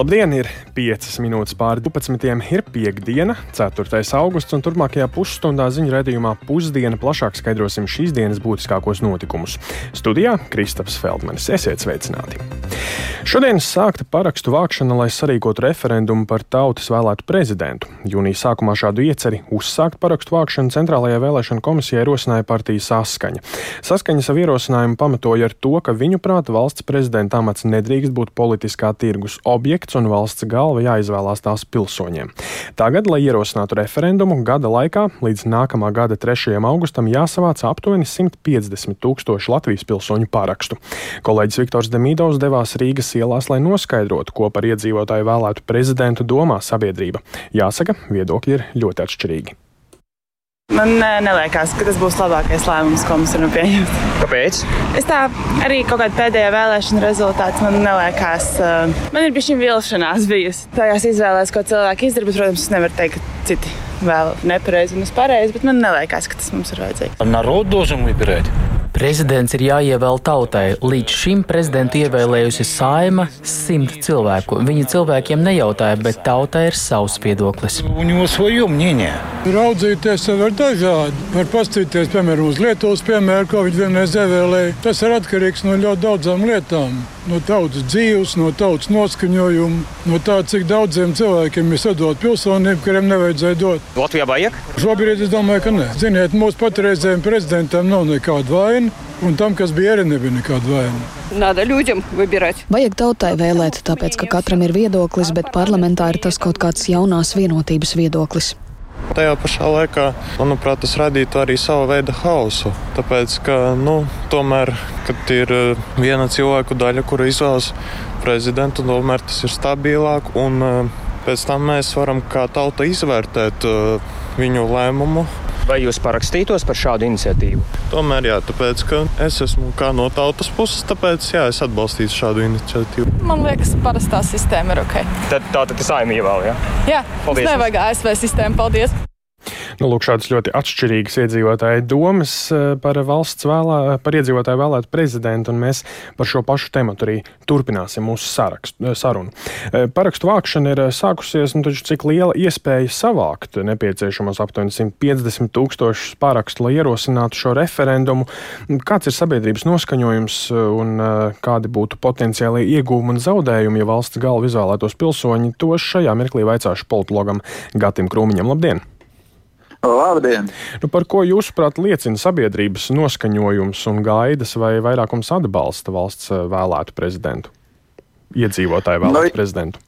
Labdien, ir 5 minūtes pāri 12. ir piekdiena, 4. augusts, un turpmākajā pusstundā ziņu redzējumā pusdiena plašāk skaidrosim šīs dienas būtiskākos notikumus. Studijā Kristaps Feldmanis. Esiet sveicināti! Šodien sākta parakstu vākšana, lai sarīkotu referendumu par tautas vēlētu prezidentu. Jūnijas sākumā šādu ieceri uzsākt parakstu vākšanu Centrālajai vēlēšana komisijai rosināja partija Saskaņa. Saskaņa savu ierosinājumu pamatoja ar to, ka viņu prāta valsts prezidenta amats nedrīkst būt politiskā tirgus objekts projekts un valsts galva jāizvēlās tās pilsoņiem. Tagad, lai ierosinātu referendumu, gada laikā līdz nākamā gada 3. augustam jāsavāc aptuveni 150 tūkstoši Latvijas pilsoņu parakstu. Kolēģis Viktors Demīdovs devās Rīgas ielās, lai noskaidrotu, ko par iedzīvotāju vēlētu prezidentu domā sabiedrība. Jāsaka, viedokļi ir ļoti atšķirīgi. Man neliekas, ka tas būs labākais lēmums, ko mums ir pieņemt. Kāpēc? Es tā arī kaut kāda pēdējā vēlēšana rezultāts man neliekas. Man ir bijusi vilšanās bijusi tajās izvēlēs, ko cilvēki izdara. Bet, protams, es nevaru teikt, ka citi vēl nepareizi un es pareizi, bet man neliekas, ka tas mums ir vajadzīgs. Народ должен выбирать. Prezidents ir jāievēl tautai. Līdz šim prezidentu ievēlējusi saima simt cilvēku. Viņi cilvēkiem nejautāja, bet tautai ir savs viedoklis. Raudzīties var dažādi. Var paskatīties, piemēram, uz Lietuvas piemēru, ko viņi vienreiz ievēlēja. Tas ir atkarīgs no ļoti daudzām lietām no tautas dzīves, no tautas noskaņojuma, no tā, cik daudziem cilvēkiem mēs atdodam pilsonību, kuriem nevajadzēja dot. Latvijā vajag? Šobrīd es domāju, ka nē. Ziniet, mūsu patreizējiem prezidentam nav nekāda vaina, un tam, kas bija arī, nebija nekāda vaina. Nāda ļūģim vibirēt. Vajag tautai vēlēt, tāpēc, ka katram ir viedoklis, bet parlamentā ir tas kaut kāds jaunās vienotības viedoklis. Tajā pašā laikā, manuprāt, tas radītu arī savu veidu hausu. Tāpēc, ka nu, tomēr, kad ir eh, viena cilvēku daļa, kura izvēlas prezidentu, tomēr tas ir stabilāk. Un eh, pēc tam mēs varam kā tauta izvērtēt eh, viņu lēmumu. Vai jūs parakstītos par šādu iniciatīvu? Tomēr, jā, tāpēc, ka es esmu kā no tautas puses, tāpēc jā, es atbalstītu šādu iniciatīvu. Man liekas, parastā sistēma ir ok. Tad tā tad saimē ievēl, jā? Jā, Paldies. nevajag ASV sistēmu. Paldies! Nu, lūk, šādas ļoti atšķirīgas iedzīvotāju domas eh, par valsts vēlā, par iedzīvotāju vēlētu prezidentu, un mēs par šo pašu tematu arī turpināsim mūsu sarakstu, eh, sarunu. Eh, Parakstu vākšana ir sākusies, nu taču cik liela iespēja savākt nepieciešamos aptuveni 150 tūkstošus parakstu, lai ierosinātu šo referendumu. Kāds ir sabiedrības noskaņojums un kādi būtu potenciālie iegūmi un zaudējumi, ja valsts galva izvēlētos pilsoņi? To šajā mirklī vaicāšu politologam Gatim Krūmiņam. Labdien! Labdien! Nu, par ko jūsuprāt liecina sabiedrības noskaņojums un gaidas, vai vairākums atbalsta valsts eh, vēlētu prezidentu? Iedzīvotāju vēlētu Nu, prezidentu.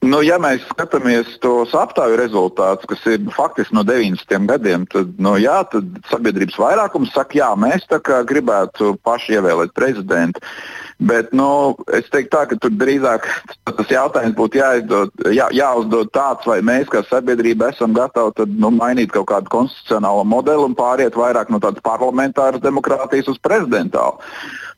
Nu, ja mēs skatāmies tos aptauju rezultātus, kas ir faktiski no 90. gadiem, tad, nu, jā, tad sabiedrības vairākums saka, jā, mēs gribētu paši ievēlēt prezidentu. Bet nu, es teiktu, tā, ka tur drīzāk tas jautājums būtu jāizdod, jā, jāuzdod tāds, vai mēs kā sabiedrība esam gatavi tad, nu, mainīt kaut kādu konstitucionālo modeli un pāriet vairāk no tādas parlamentāras demokrātijas uz prezidentālu.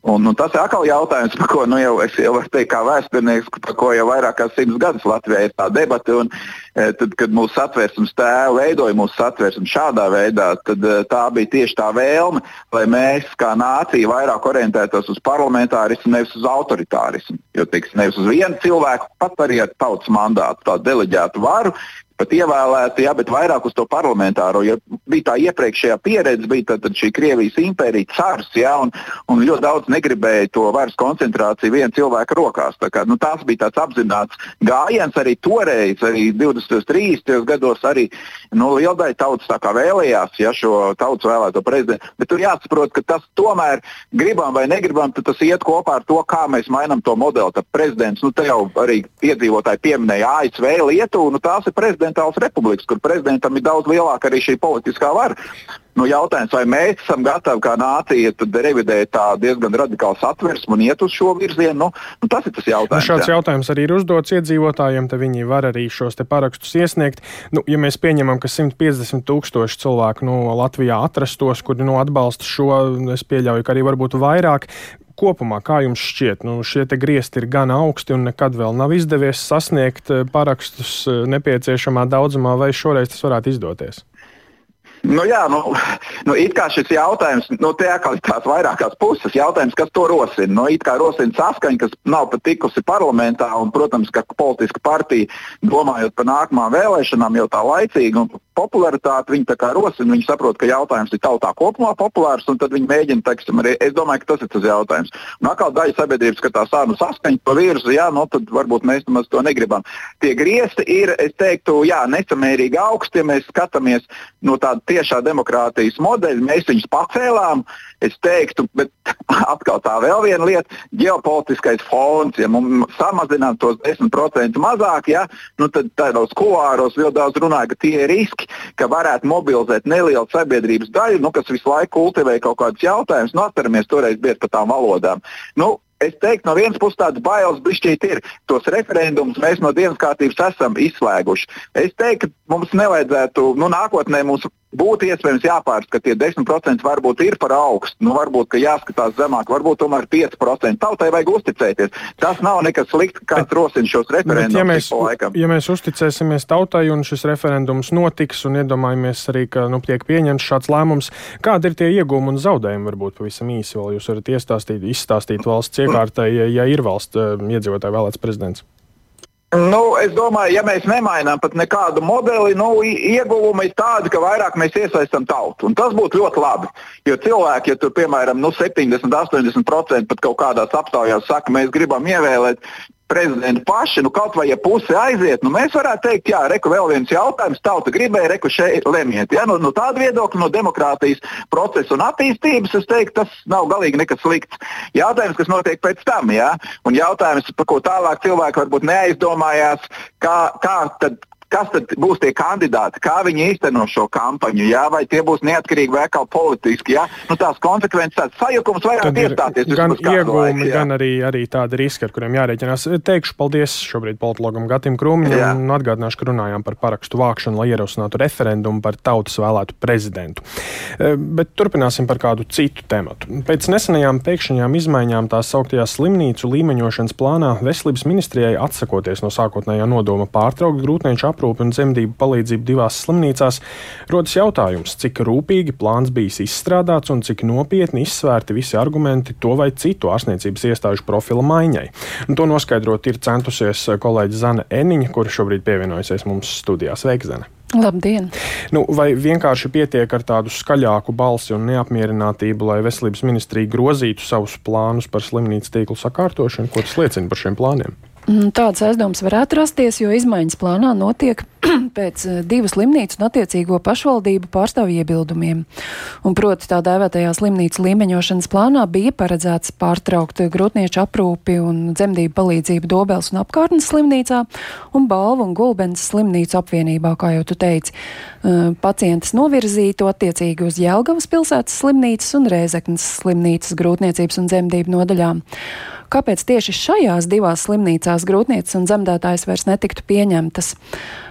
Un, un tas ir atkal jautājums, par ko nu, jau es jau varu teikt, kā vēsturnieks, par ko jau vairāk kā simts gadus Latvijā ir tā debata. Un, e, tad, kad mūsu satversmes tēvi veidoja mūsu satversmi šādā veidā, tad e, tā bija tieši tā vēlme, lai mēs kā nācija vairāk orientētos uz parlamentārismu, nevis uz autoritārismu. Jo tiks nevis uz vienu cilvēku, pat arī ar tautas mandātu, tādu deleģētu varu, pat ievēlēti, jā, bet vairāk uz to parlamentāro. Jo bija tā iepriekšējā pieredze, bija tad, tad šī Krievijas impērija, cars, jā, un, un ļoti daudz negribēja to varas koncentrāciju viena cilvēka rokās. Tā kā, nu, tas bija tāds apzināts gājiens arī toreiz, arī 20. 30. gados, arī nu, liela daļa tautas vēlējās ja, šo tautas vēlēto prezidentu. Bet tur jāsaprot, ka tas tomēr gribam vai negribam, tas iet kopā ar to, kā mēs mainām to modeli. Tad prezidents, nu, te jau arī iedzīvotāji pieminēja ASV, Lietuvu, nu, tās ir prezidentālas republikas, kur prezidentam ir daudz lielāka arī šī politiskā vara. Nu, jautājums, vai mēs esam gatavi kā nācija revidēt tā diezgan radikālu satversmu un iet uz šo virzienu, nu, nu, tas ir tas Nu, jautājums. šāds jā. jautājums arī ir uzdots iedzīvotājiem, tad viņi var arī šos parakstus iesniegt. Nu, ja mēs pieņemam, ka 150 tūkstoši cilvēku nu, Latvijā atrastos, kuri nu, atbalsta šo, es pieļauju, ka arī varbūt vairāk. Kopumā, kā jums šķiet, nu, šie griezti ir gan augsti un nekad vēl nav izdevies sasniegt eh, parakstus eh, nepieciešamā daudzumā, vai šoreiz tas varētu izdoties? Nu, jā, nu, nu, it kā šis jautājums, nu, tie atkal ir tās vairākās puses. Jautājums, kas to rosina? Nu, it kā rosina saskaņa, kas nav pat tikusi parlamentā, un, protams, ka politiska partija, domājot par nākamām vēlēšanām, jau tā laicīgi un popularitāti viņi tā kā rosina. Viņi saprot, ka jautājums ir tautā kopumā populārs, un tad viņi mēģina, teiksim, arī es domāju, ka tas ir tas jautājums. Un atkal daļa sabiedrības skatās ārnu saskaņu pa virzu, jā, nu, tad varbūt mēs to negribam. Tie griezti ir, es teiktu, jā, nesamērīgi augsti, ja mēs skatāmies no tāda tiešā demokrātijas modeļa. Mēs viņus pacēlām, es teiktu, bet atkal tā vēl viena lieta - ģeopolitiskais fons. Ja mums samazinām tos 10% mazāk, ja, nu tad tādos kuāros vēl daudz runāja, ka tie ir riski, ka varētu mobilizēt nelielu sabiedrības daļu, nu, kas visu laiku kultivē kaut kādus jautājumus. Nu, atceramies toreiz bija par tām valodām. Nu, es teiktu, no vienas puses tādas bailes bišķīt ir. Tos referendumus mēs no dienas kārtības esam izslēguši. Es teiktu, ka mums nevajadzētu, nu, nākotnē mums būtu iespējams jāpārskata, ka tie 10% varbūt ir par augstu. Nu, varbūt, ka jāskatās zemāk, varbūt tomēr 5%. Tautai vajag uzticēties. Tas nav nekas slikts, kāds rosina šos referendumus. Ja mēs, ja mēs uzticēsimies tautai un šis referendums notiks un iedomājamies arī, ka nu, tiek pieņemts šāds lēmums, kādi ir tie iegūmi un zaudējumi varbūt pavisam īsi vēl jūs varat iestāstīt, izstāstīt valsts iekārtai, ja, ja ir valsts uh, iedzīvotāji vēlēts prezidents? Nu, es domāju, ja mēs nemainām pat nekādu modeli, nu, ieguvumi ir tādi, ka vairāk mēs iesaistām tautu. Un tas būtu ļoti labi. Jo cilvēki, ja tur, piemēram, nu, 70, 80% pat kaut kādās aptaujās saka, mēs gribam ievēlēt prezidenti paši, nu kaut vai ja puse aiziet, nu mēs varētu teikt, jā, reku vēl viens jautājums, tauta gribēja, reku šeit lemiet. Ja? Nu, no tāda viedokļa, no demokrātijas procesa un attīstības, es teiktu, tas nav galīgi nekas slikts. Jautājums, kas notiek pēc tam, ja? un jautājums, par ko tālāk cilvēki varbūt neaizdomājās, kā, kā tad kas tad būs tie kandidāti, kā viņi īsteno šo kampaņu, jā, vai tie būs neatkarīgi vai atkal politiski. Jā. Nu, tās konsekvences, tāds sajukums varētu iestāties. Gan iegūmi, gan arī, arī tādi riski, ar kuriem jārēķinās. Teikšu paldies šobrīd politologam Gatim Krūmiņam un atgādināšu, ka runājām par parakstu vākšanu, lai ierosinātu referendumu par tautas vēlētu prezidentu. E, bet turpināsim par kādu citu tematu. Pēc nesenajām pēkšņajām izmaiņām tās sauktajā slimnīcu līmeņošanas plānā veselības ministrijai atsakoties no sākotnējā nodoma pārtraukt grūtnieču aprūpi aprūpi un dzemdību palīdzību divās slimnīcās, rodas jautājums, cik rūpīgi plāns bijis izstrādāts un cik nopietni izsvērti visi argumenti to vai citu ārstniecības iestāžu profila maiņai. Un to noskaidrot ir centusies kolēģi Zana Eniņa, kura šobrīd pievienojusies mums studijā. Sveika, Zana! Labdien! Nu, vai vienkārši pietiek ar tādu skaļāku balsi un neapmierinātību, lai veselības ministrija grozītu savus plānus par slimnīcu tīklu sakārtošanu? Ko tas liecina par šiem plāniem? Mm, tāds aizdoms varētu rasties, jo izmaiņas plānā notiek pēc eh, divu slimnīcu un attiecīgo pašvaldību pārstāvju iebildumiem. Un proti tā dēvētajā slimnīcu līmeņošanas plānā bija paredzēts pārtraukt grūtnieču aprūpi un dzemdību palīdzību Dobels un apkārtnes slimnīcā un Balvu un Gulbens slimnīcu apvienībā, kā jau tu teici. Eh, pacientus novirzītu attiecīgi uz Jelgavas pilsētas slimnīcas un Rēzeknas slimnīcas grūtniecības un dzemdību nodaļām. Kāpēc tieši šajās divās slimnīcās grūtniecības un dzemdētājs vairs netiktu pieņemtas?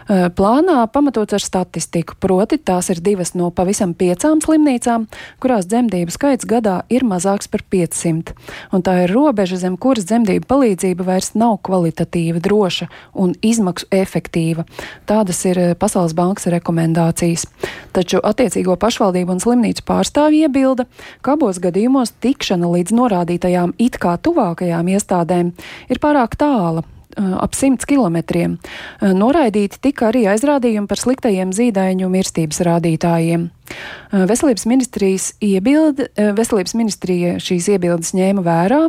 Plānā pamatots ar statistiku, proti tās ir divas no pavisam piecām slimnīcām, kurās dzemdību skaits gadā ir mazāks par 500. Un tā ir robeža, zem kuras dzemdību palīdzība vairs nav kvalitatīva, droša un izmaksu efektīva. Tādas ir Pasaules bankas rekomendācijas. Taču attiecīgo pašvaldību un slimnīcu pārstāvji iebilda, ka abos gadījumos tikšana līdz norādītajām it kā tuvākajām iestādēm ir pārāk tāla, ap 100 km. Noraidīti tika arī aizrādījumi par sliktajiem zīdaiņu mirstības rādītājiem. Veselības, iebildi, veselības ministrija šīs iebildes ņēma vērā,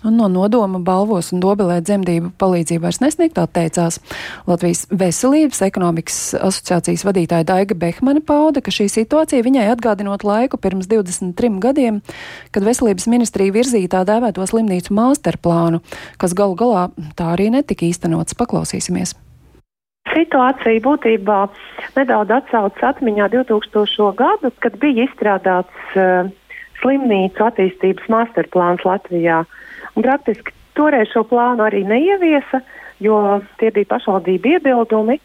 Un no nodoma balvos un dobelē dzemdību palīdzību vairs nesniegt, atteicās Latvijas Veselības ekonomikas asociācijas vadītāja Daiga Behmane pauda, ka šī situācija viņai atgādinot laiku pirms 23 gadiem, kad Veselības ministrija virzīja tā dēvēto slimnīcu masterplānu, kas galu galā tā arī netika īstenots. Paklausīsimies! Situācija būtībā nedaudz atsaucas atmiņā 2000. gadu, kad bija izstrādāts uh, slimnīcu attīstības masterplāns Latvijā. Un praktiski toreiz šo plānu arī neieviesa, jo tie bija pašvaldību iebildumi,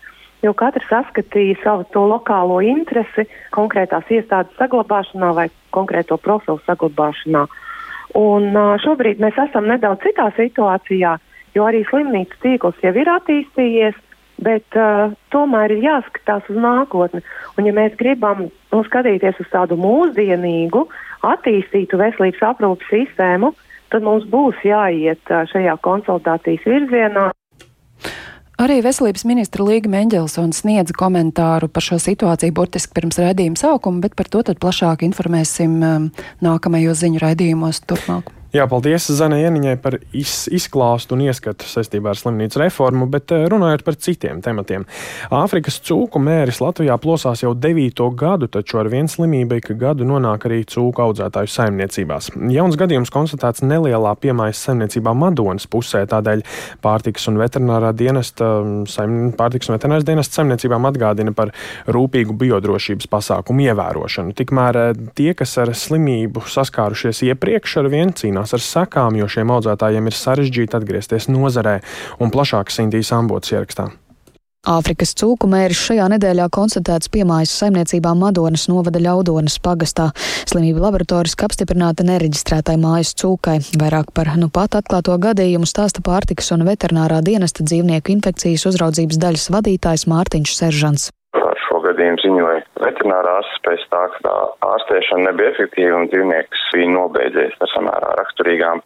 jo katrs saskatīja savu to lokālo interesi konkrētās iestādes saglabāšanā vai konkrēto profilu saglabāšanā. Un šobrīd mēs esam nedaudz citā situācijā, jo arī slimnīcu tīkls jau ir attīstījies, bet uh, tomēr ir jāskatās uz nākotni. Un, ja mēs gribam nu, skatīties uz tādu mūsdienīgu, attīstītu veselības aprūpas sistēmu, tad mums būs jāiet šajā konsultācijas virzienā. Arī veselības ministra Līga Mendelsons sniedza komentāru par šo situāciju burtiski pirms raidījuma sākuma, bet par to plašāk informēsim nākamajos ziņu raidījumos turpmāk. Jā, paldies Zanai Ieniņai par iz, izklāstu un ieskatu saistībā ar slimnīcu reformu, bet eh, runājot par citiem tematiem. Āfrikas cūku mēris Latvijā plosās jau devīto gadu, taču ar vienu slimību ik gadu nonāk arī cūku audzētāju saimniecībās. Jauns gadījums konstatēts nelielā piemājas saimniecībā Madonas pusē, tādēļ pārtikas un veterinārā dienesta, saim, pārtikas un veterināras dienesta saimniecībām atgādina par rūpīgu biodrošības pasākumu ievērošanu. Tikmēr eh, tie, kas ar slimību saskārušies iepriekš, ar vienu cīnās cīnās ar sekām, jo šiem audzētājiem ir sarežģīti atgriezties nozarē un plašāk Sintīs ambots ierakstā. Āfrikas cūku mēris šajā nedēļā konstatēts piemājas saimniecībā Madonas novada ļaudonas pagastā. Slimība laboratoriski apstiprināta nereģistrētai mājas cūkai. Vairāk par nu pat atklāto gadījumu stāsta pārtikas un veterinārā dienesta dzīvnieku infekcijas uzraudzības daļas vadītājs Mārtiņš Seržants gadījumu ziņoja veterinārā ārsts pēc tā, ka tā ārstēšana nebija efektīva un dzīvnieks bija nobeidzies ar samērā raksturīgām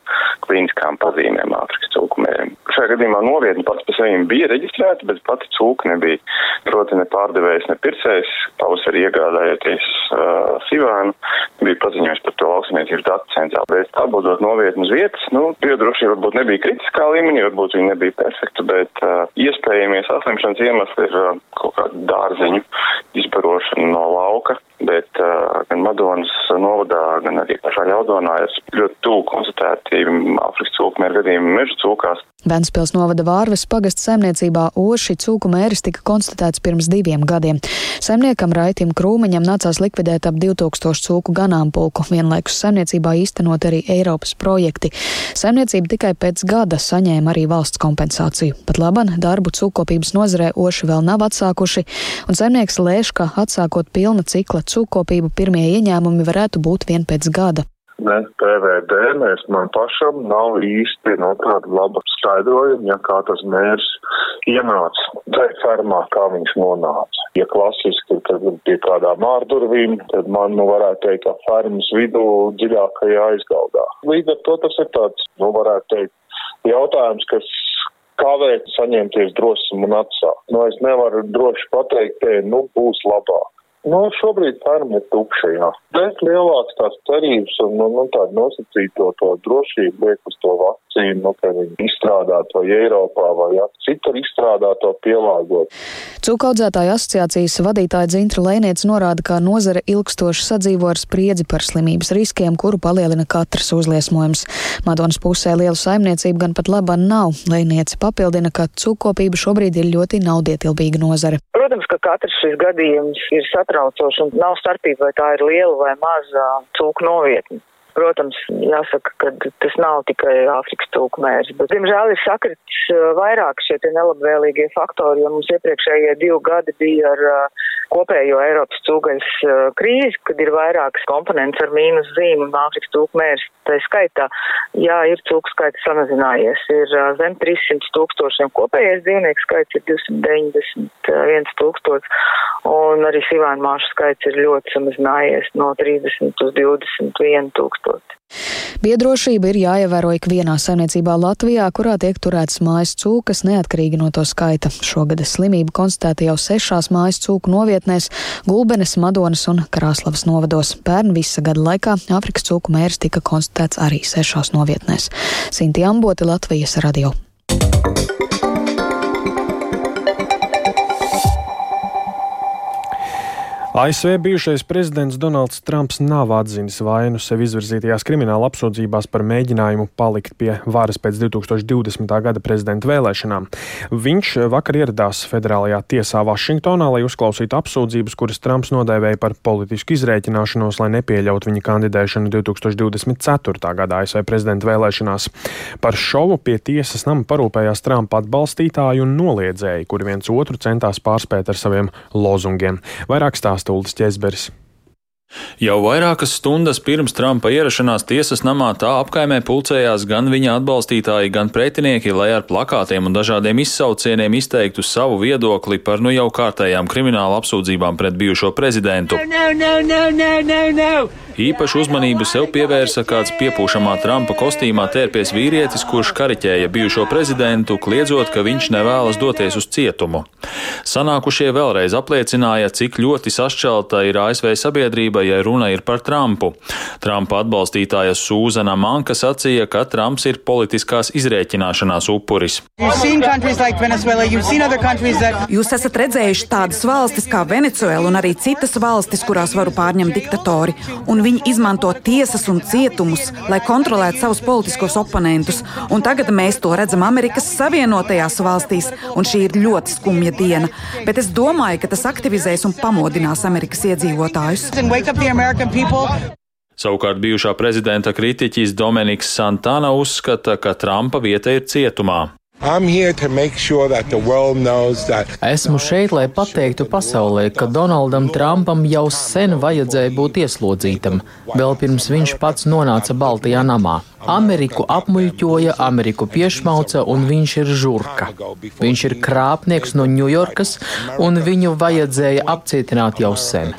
klīniskām pazīmēm Āfrikas cūkumēriem. Šajā gadījumā novietni pats par sevi bija reģistrēta, bet pati cūka nebija. Proti ne pārdevējs, ne pircējs, pavasarī iegādājoties uh, Sivānu, bija paziņojis par to lauksniecības datu centrā. Bet apbūdot novietni uz vietas, nu, biodrošība varbūt nebija kritiskā līmenī, varbūt viņa nebija perfekta, bet uh, iespējamie saslimšanas iemesli ir uh, kaut kāda dārziņu izbarošana no lauka, bet uh, gan Madonas novadā, gan arī pašā Ļaudonā ir ļoti tuvu konstatēti Āfrikas cūkmēra gadījumi meža cūkās. Ventspils novada Vārves pagasta saimniecībā Oši cūku mēris tika konstatēts pirms diviem gadiem. Saimniekam Raitim Krūmiņam nācās likvidēt ap 2000 cūku ganāmpulku, vienlaikus saimniecībā īstenot arī Eiropas projekti. Saimniecība tikai pēc gada saņēma arī valsts kompensāciju. Pat laban darbu cūkopības nozarē Oši vēl nav atsākuši, un saimnieks lēš, ka atsākot pilna cikla cūkopību pirmie ieņēmumi varētu būt vien pēc gada ne PVD, mēs man pašam nav īsti no tāda laba skaidrojuma, ja kā tas mērs ienāca tai fermā, kā viņš nonāca. Ja klasiski, tad pie kādām ārdurvīm, tad man, nu, varētu teikt, ka fermas vidū dziļākajā aizgaldā. Līdz ar to tas ir tāds, nu, varētu teikt, jautājums, kas kavē saņemties drosmi un atsākt. Nu, es nevaru droši pateikt, ka, nu, būs labāk. Nu, šobrīd ferma ir tukša, jā. Bet lielāks tās cerības un nu, nu, tādu nosacīto to drošību liek uz to vakcīnu, nu, ka viņi izstrādāt vai Eiropā vai jā, citur izstrādāt to pielāgot. Cūkaudzētāja asociācijas vadītāja Dzintra Lēniec norāda, ka nozare ilgstoši sadzīvo ar spriedzi par slimības riskiem, kuru palielina katrs uzliesmojums. Madonas pusē lielu saimniecību gan pat laba nav. Lēniec papildina, ka cūkopība šobrīd ir ļoti naudietilbīga nozare. Protams, ka katrs šis gadījums ir satraucošs un nav starpība, vai tā ir liela vai maza cūku novietne. Protams, jāsaka, ka tas nav tikai Āfrikas cūkmērs, bet, diemžēl, ir sakritis vairāk šie nelabvēlīgie faktori, jo mums iepriekšējie divi gadi bija ar uh, kopējo Eiropas cūgaļas uh, krīzi, kad ir vairākas komponents ar mīnus zīmu un Āfrikas cūkmērs. Tā skaitā, jā, ir cūku skaits samazinājies, ir uh, zem 300 tūkstošiem, kopējais dzīvnieku skaits ir 291 tūkstots, un arī sivānu māšu skaits ir ļoti samazinājies no 30 uz 21 tūkstoši. Biedrošība ir jāievēro ikvienā saimniecībā Latvijā, kurā tiek turētas mājas cūkas neatkarīgi no to skaita. Šogad slimība konstatēta jau sešās mājas cūku novietnēs - Gulbenes, Madonas un Krāslavas novados. Pērn visa gada laikā Āfrikas cūku mērs tika konstatēts arī sešās novietnēs. Sinti Amboti, Latvijas radio. ASV bijušais prezidents Donalds Trumps nav atzinis vainu sev izvirzītajās krimināla apsūdzībās par mēģinājumu palikt pie varas pēc 2020. gada prezidenta vēlēšanām. Viņš vakar ieradās federālajā tiesā Vašingtonā, lai uzklausītu apsūdzības, kuras Trumps nodēvēja par politisku izrēķināšanos, lai nepieļautu viņa kandidēšanu 2024. gada ASV prezidenta vēlēšanās. Par šovu pie tiesas nama parūpējās Trumpa atbalstītāji un noliedzēji, kuri viens otru centās pārspēt ar saviem lozungiem. Vairāk stāsta Uldis Česberis. Jau vairākas stundas pirms Trumpa ierašanās tiesas namā tā apkaimē pulcējās gan viņa atbalstītāji, gan pretinieki, lai ar plakātiem un dažādiem izsaucieniem izteiktu savu viedokli par nu jau kārtējām krimināla apsūdzībām pret bijušo prezidentu. No, no, no, Īpašu uzmanību sev pievērsa kāds piepūšamā Trumpa kostīmā tērpies vīrietis, kurš kariķēja bijušo prezidentu, kliedzot, ka viņš nevēlas doties uz cietumu. Sanākušie vēlreiz apliecināja, cik ļoti sašķelta ir ASV sabiedrība, ja runa ir par Trumpu. Trumpa atbalstītāja Sūzana Manka sacīja, ka Trumps ir politiskās izrēķināšanās upuris. Jūs esat redzējuši tādas valstis kā Venecuēla un arī citas valstis, kurās varu pārņemt diktatori. Un Viņi izmanto tiesas un cietumus, lai kontrolētu savus politiskos oponentus. Un tagad mēs to redzam Amerikas Savienotajās valstīs, un šī ir ļoti skumja diena. Bet es domāju, ka tas aktivizēs un pamodinās Amerikas iedzīvotājus. Savukārt bijušā prezidenta kritiķis Dominiks Santana uzskata, ka Trumpa vieta ir cietumā. Esmu šeit, lai pateiktu pasaulē, ka Donaldam Trumpam jau sen vajadzēja būt ieslodzītam, vēl pirms viņš pats nonāca Baltijā namā. Ameriku apmuļķoja, Ameriku piešmauca, un viņš ir žurka. Viņš ir krāpnieks no Ņujorkas, un viņu vajadzēja apcietināt jau sen.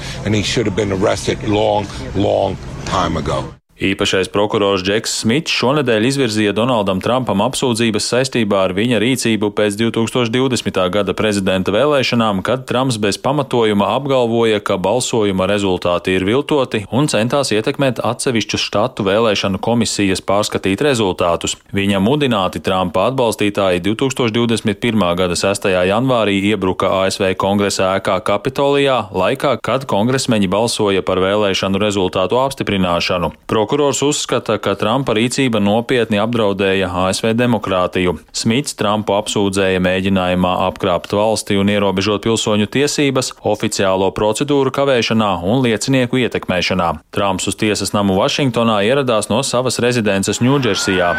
Long, long Īpašais prokurors Džeks Smits šonadēļ izvirzīja Donaldam Trumpam apsūdzības saistībā ar viņa rīcību pēc 2020. gada prezidenta vēlēšanām, kad Trumps bez pamatojuma apgalvoja, ka balsojuma rezultāti ir viltoti un centās ietekmēt atsevišķu štatu vēlēšanu komisijas pārskatīt rezultātus. Viņa mudināti Trumpa atbalstītāji 2021. gada 6. janvārī iebruka ASV kongresa ēkā Kapitolijā, laikā, kad kongresmeņi balsoja par vēlēšanu rezultātu apstiprināšanu. Prokurors uzskata, ka Trumpa rīcība nopietni apdraudēja ASV demokrātiju. Smits Trumpu apsūdzēja mēģinājumā apkrāpt valsti un ierobežot pilsoņu tiesības, oficiālo procedūru kavēšanā un liecinieku ietekmēšanā. Trumps uz tiesas namu Vašingtonā ieradās no savas rezidences Ņūdžersijā.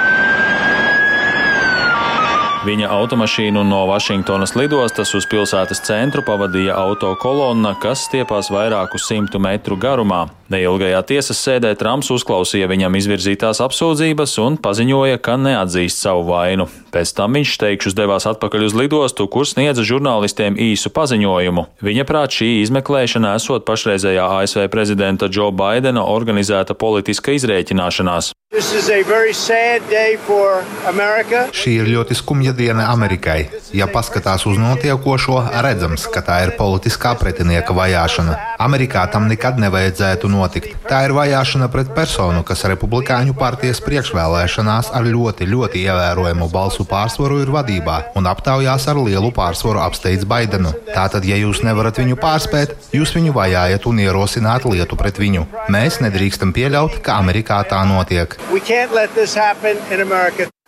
Viņa automašīnu no Vašingtonas lidostas uz pilsētas centru pavadīja auto kolonna, kas stiepās vairāku simtu metru garumā. Neilgajā tiesas sēdē Trumps uzklausīja viņam izvirzītās apsūdzības un paziņoja, ka neatzīst savu vainu. Pēc tam viņš teikšus devās atpakaļ uz lidostu, kur sniedza žurnālistiem īsu paziņojumu. Viņa prāt šī izmeklēšana esot pašreizējā ASV prezidenta Džo Baidena organizēta politiska izrēķināšanās. Šī ir ļoti skumja diena Amerikai. Ja paskatās uz notiekošo, redzams, ka tā ir politiskā pretinieka vajāšana. Amerikā tam nekad nevajadzētu notikt. Tā ir vajāšana pret personu, kas Republikāņu partijas priekšvēlēšanās ar ļoti, ļoti ievērojamu balsu pārsvaru ir vadībā un aptaujās ar lielu pārsvaru apsteidz Baidenu. Tātad, ja jūs nevarat viņu pārspēt, jūs viņu vajājat un ierosināt lietu pret viņu. Mēs nedrīkstam pieļaut, ka Amerikā tā notiek.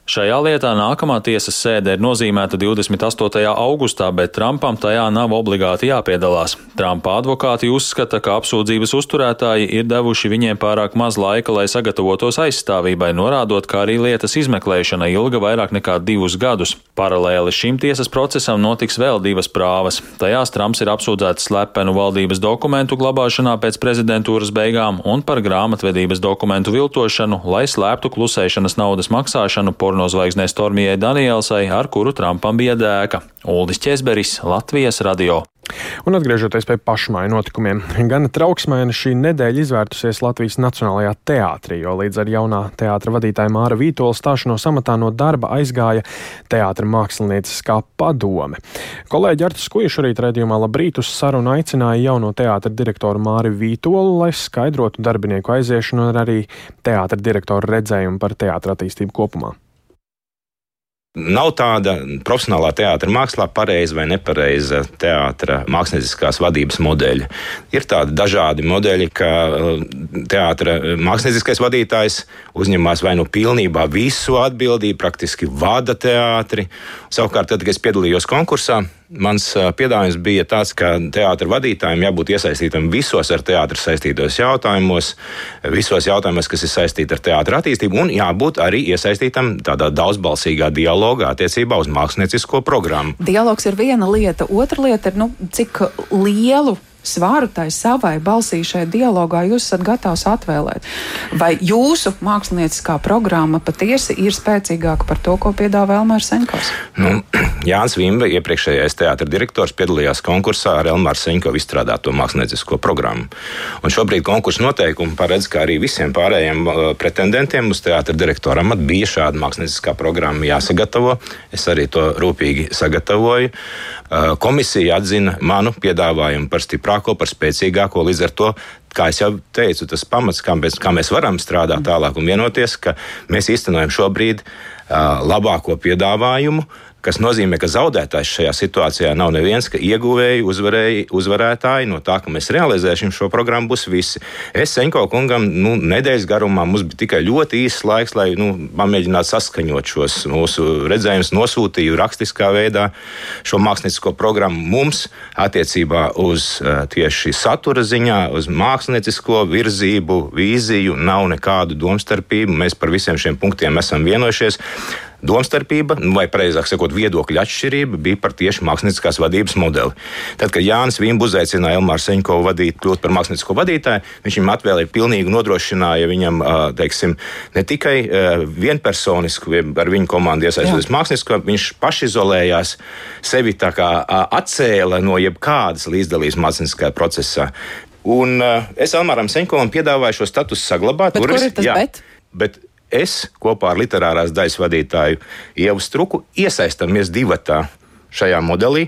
Šajā lietā nākamā tiesas sēde ir nozīmēta 28. augustā, bet Trumpam tajā nav obligāti jāpiedalās. Trumpa advokāti uzskata, ka apsūdzības uzturētāji ir devuši viņiem pārāk maz laika, lai sagatavotos aizstāvībai, norādot, ka arī lietas izmeklēšana ilga vairāk nekā divus gadus. Paralēli šim tiesas procesam notiks vēl divas prāvas. Tajās Trumps ir apsūdzēts slepenu valdības dokumentu glabāšanā pēc prezidentūras beigām un par grāmatvedības dokumentu viltošanu, lai slēptu klusēšanas naudas maksāšanu pornozvaigznē Stormijai Danielsai, ar kuru Trumpam bija dēka. Uldis Česberis, Latvijas radio. Un atgriežoties pie pašmāju notikumiem, gan trauksmēna šī nedēļa izvērtusies Latvijas Nacionālajā teātrī, jo līdz ar jaunā teātra vadītāja Māra Vītola stāšanos amatā no darba aizgāja teātra mākslinieckā padome. Kolēģi Artis Kujiš šorīt redzījumā labrīt uz sarunu aicināja jauno teātra direktoru Māri Vītolu, lai skaidrotu darbinieku aiziešanu un arī teātra direktoru redzējumu par teātra attīstību kopumā. Nav tāda profesionālā teātris mākslā pareiza vai nepareiza teātris mākslinieckās vadības modeļa. Ir tādi dažādi modeļi, ka uh, teātris mākslinieckais vadītājs uzņemās vai nu pilnībā visu atbildību, praktiski vada teātri. Savukārt, tad, kad es piedalījos konkursā, Mans piedāvājums bija tāds, ka teātris vadītājiem jābūt iesaistītam visos ar teātri saistītos jautājumos, visos jautājumos, kas ir saistīti ar teātris attīstību, un jābūt arī iesaistītam tādā daudzbalsīgā dialogā attiecībā uz māksliniecisko programmu. Dialogs ir viena lieta, otra lieta ir, nu, cik lielu svaru tai savai balsī šajā dialogā jūs esat gatavs atvēlēt? Vai jūsu mākslinieckā programma patiesi ir spēcīgāka par to, ko piedāvā Elmārs Senkovs? Nu, Jānis Vimbe, iepriekšējais teātris direktors, piedalījās konkursā ar Elmāru Senkovu izstrādāto māksliniecisko programmu. Un šobrīd konkursa noteikumi paredz, ka arī visiem pārējiem uh, pretendentiem uz teātris direktora amatu bija šāda mākslinieckā programma jāsagatavo. Es arī to rūpīgi sagatavoju. Uh, komisija atzina manu piedāvājumu par stiprāko, par spēcīgāko. Līdz ar to, kā jau teicu, tas pamats, kā mēs, kā mēs varam strādāt tālāk un vienoties, ka mēs īstenojam šobrīd uh, labāko piedāvājumu, kas nozīmē, ka zaudētājs šajā situācijā nav neviens, ka ieguvēji, uzvarēji, uzvarētāji no tā, ka mēs realizēsim šo programmu, būs visi. Es Senko kungam nu, nedēļas garumā mums bija tikai ļoti īsts laiks, lai nu, pamēģinātu saskaņot šos mūsu redzējumus, nosūtīju rakstiskā veidā šo māksliniecisko programmu mums attiecībā uz tieši satura ziņā, uz māksliniecisko virzību, vīziju, nav nekādu domstarpību. Mēs par visiem šiem punktiem esam vienojušies. Domstarpība, nu, vai precīzāk sakot, viedokļu atšķirība bija par tieši mākslinieckās vadības modeli. Tad, kad Jānis Vimbu uzaicināja Elmāru Seņkovu vadīt, kļūt par māksliniecisko vadītāju, viņš viņam atvēlēja pilnīgi nodrošināja viņam, teiksim, ne tikai vienpersonisku, ar viņu komandu iesaistīties māksliniecisko, viņš pašizolējās, sevi tā kā atcēla no jebkādas līdzdalības mākslinieciskajā procesā. Un uh, es Elmāram Seņkovam piedāvāju šo statusu saglabāt. Bet kur ir tas jā, bet? bet es kopā ar literārās daļas vadītāju Ievu Struku iesaistamies divatā šajā modelī,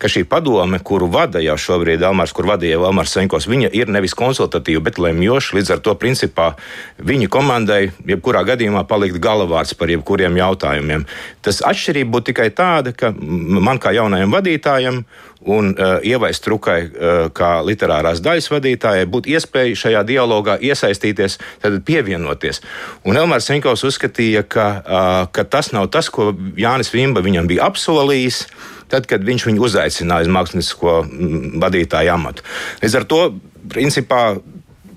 ka šī padome, kuru vada jau šobrīd Elmārs, kur vadīja Elmārs Senkos, viņa ir nevis konsultatīva, bet lemjoša. Līdz ar to, principā, viņa komandai jebkurā gadījumā palikt galavārds par jebkuriem jautājumiem. Tas atšķirība būtu tikai tāda, ka man kā jaunajam vadītājam un uh, Ievai Strukai, uh, kā literārās daļas vadītājai, būtu iespēja šajā dialogā iesaistīties, tad pievienoties. Un Elmārs Senkovs uzskatīja, ka, uh, ka tas nav tas, ko Jānis Vimba viņam bija apsolījis. Tad, kad viņš viņu uzaicināja uz mākslinieko vadītāju amatu. Līdz ar to, principā,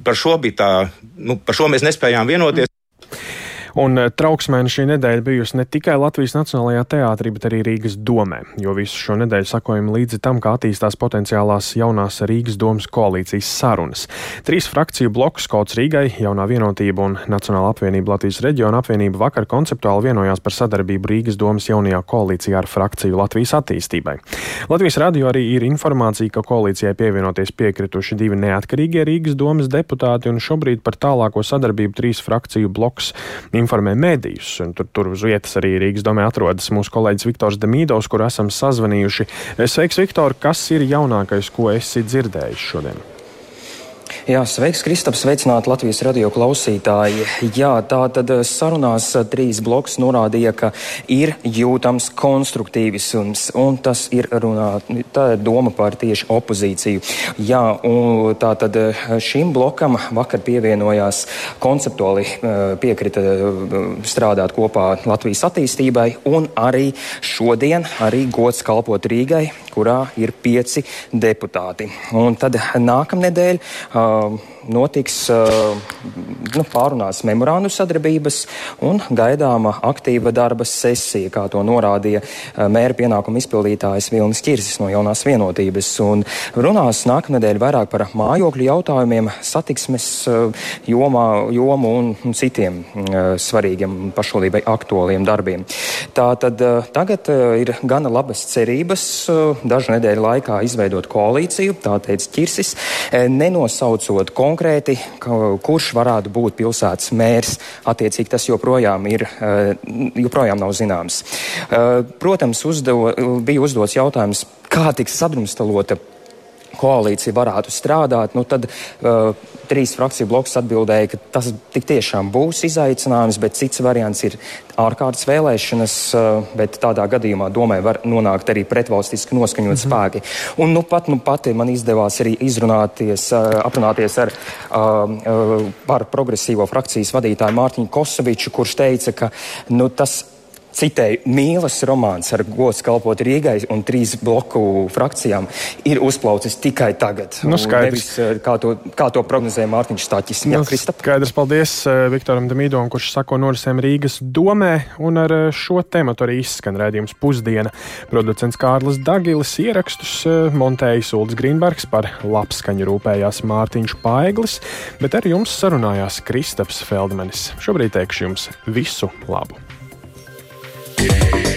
par šo, tā, nu, par šo mēs nespējām vienoties. Un eh, trauksmēna šī nedēļa bijusi ne tikai Latvijas Nacionālajā teātrī, bet arī Rīgas domē, jo visu šo nedēļu sakojam līdzi tam, kā attīstās potenciālās jaunās Rīgas domas koalīcijas sarunas. Trīs frakciju blokus Kauts Rīgai, Jaunā vienotība un Nacionāla apvienība Latvijas reģiona apvienība vakar konceptuāli vienojās par sadarbību Rīgas domas jaunajā koalīcijā ar frakciju Latvijas attīstībai. Latvijas radio arī ir informācija, ka koalīcijai pievienoties piekrituši divi neatkarīgie Rīgas domas deputāti, un šobrīd par tālāko sadarbību trīs frakciju bloks informē mēdījus. Tur, tur uz vietas arī Rīgas domē atrodas mūsu kolēģis Viktors Demīdovs, kur esam sazvanījuši. Sveiks, Viktor! Kas ir jaunākais, ko esi dzirdējis šodien? Jā, sveiks, Kristaps, sveicināti Latvijas radio klausītāji. Jā, tā tad eh, sarunās eh, trīs bloks norādīja, ka ir jūtams konstruktīvisms, un tas ir runā, tā ir doma par tieši opozīciju. Jā, un tā tad eh, šim blokam vakar pievienojās konceptuāli piekrita strādāt kopā Latvijas attīstībai, un arī šodien arī gods kalpot Rīgai, kurā ir pieci deputāti. Un tad nākamnedēļ uh, Um, notiks nu, pārunās memorānu sadarbības un gaidāma aktīva darba sesija, kā to norādīja mēra pienākuma izpildītājs Vilnis Čirsis no jaunās vienotības. Un runās nākamnedēļ vairāk par mājokļu jautājumiem, satiksmes jomā, jomu un citiem svarīgiem pašvaldībai aktuāliem darbiem. Tā tad tagad ir gana labas cerības dažu nedēļu laikā izveidot koalīciju, tā teica Čirsis, nenosaucot konkrēti konkrēti, kurš varētu būt pilsētas mērs. Attiecīgi tas joprojām, ir, eh, joprojām nav zināms. Eh, protams, uzdevo, bija uzdots jautājums, kā tiks sadrumstalota koalīcija varētu strādāt, nu tad uh, trīs frakciju bloks atbildēja, ka tas tik tiešām būs izaicinājums, bet cits variants ir ārkārtas vēlēšanas, uh, bet tādā gadījumā domē var nonākt arī pretvalstiski noskaņot mm -hmm. spēki. Un nu pat, nu pati man izdevās arī izrunāties, uh, aprunāties ar uh, uh, par progresīvo frakcijas vadītāju Mārtiņu Kosoviču, kurš teica, ka nu, tas citēju, mīlas romāns ar gods kalpot Rīgai un trīs bloku frakcijām ir uzplaucis tikai tagad. Nu, skaidrs. Nevis, eh, kā, to, kā to prognozēja Mārtiņš Stāķis. Jā, Nu, Kristap. Skaidrs, paldies eh, Viktoram Demidovim, kurš sako norisēm Rīgas domē, un ar eh, šo tematu arī izskan redzījums pusdiena. Producents Kārlis Dagilis ierakstus montējis Ulris Grīnbergs par labskaņu rūpējās Mārtiņš Paeglis, bet ar jums sarunājās Kristaps Feldmanis. Šobrīd teikšu jums visu labu! yeah.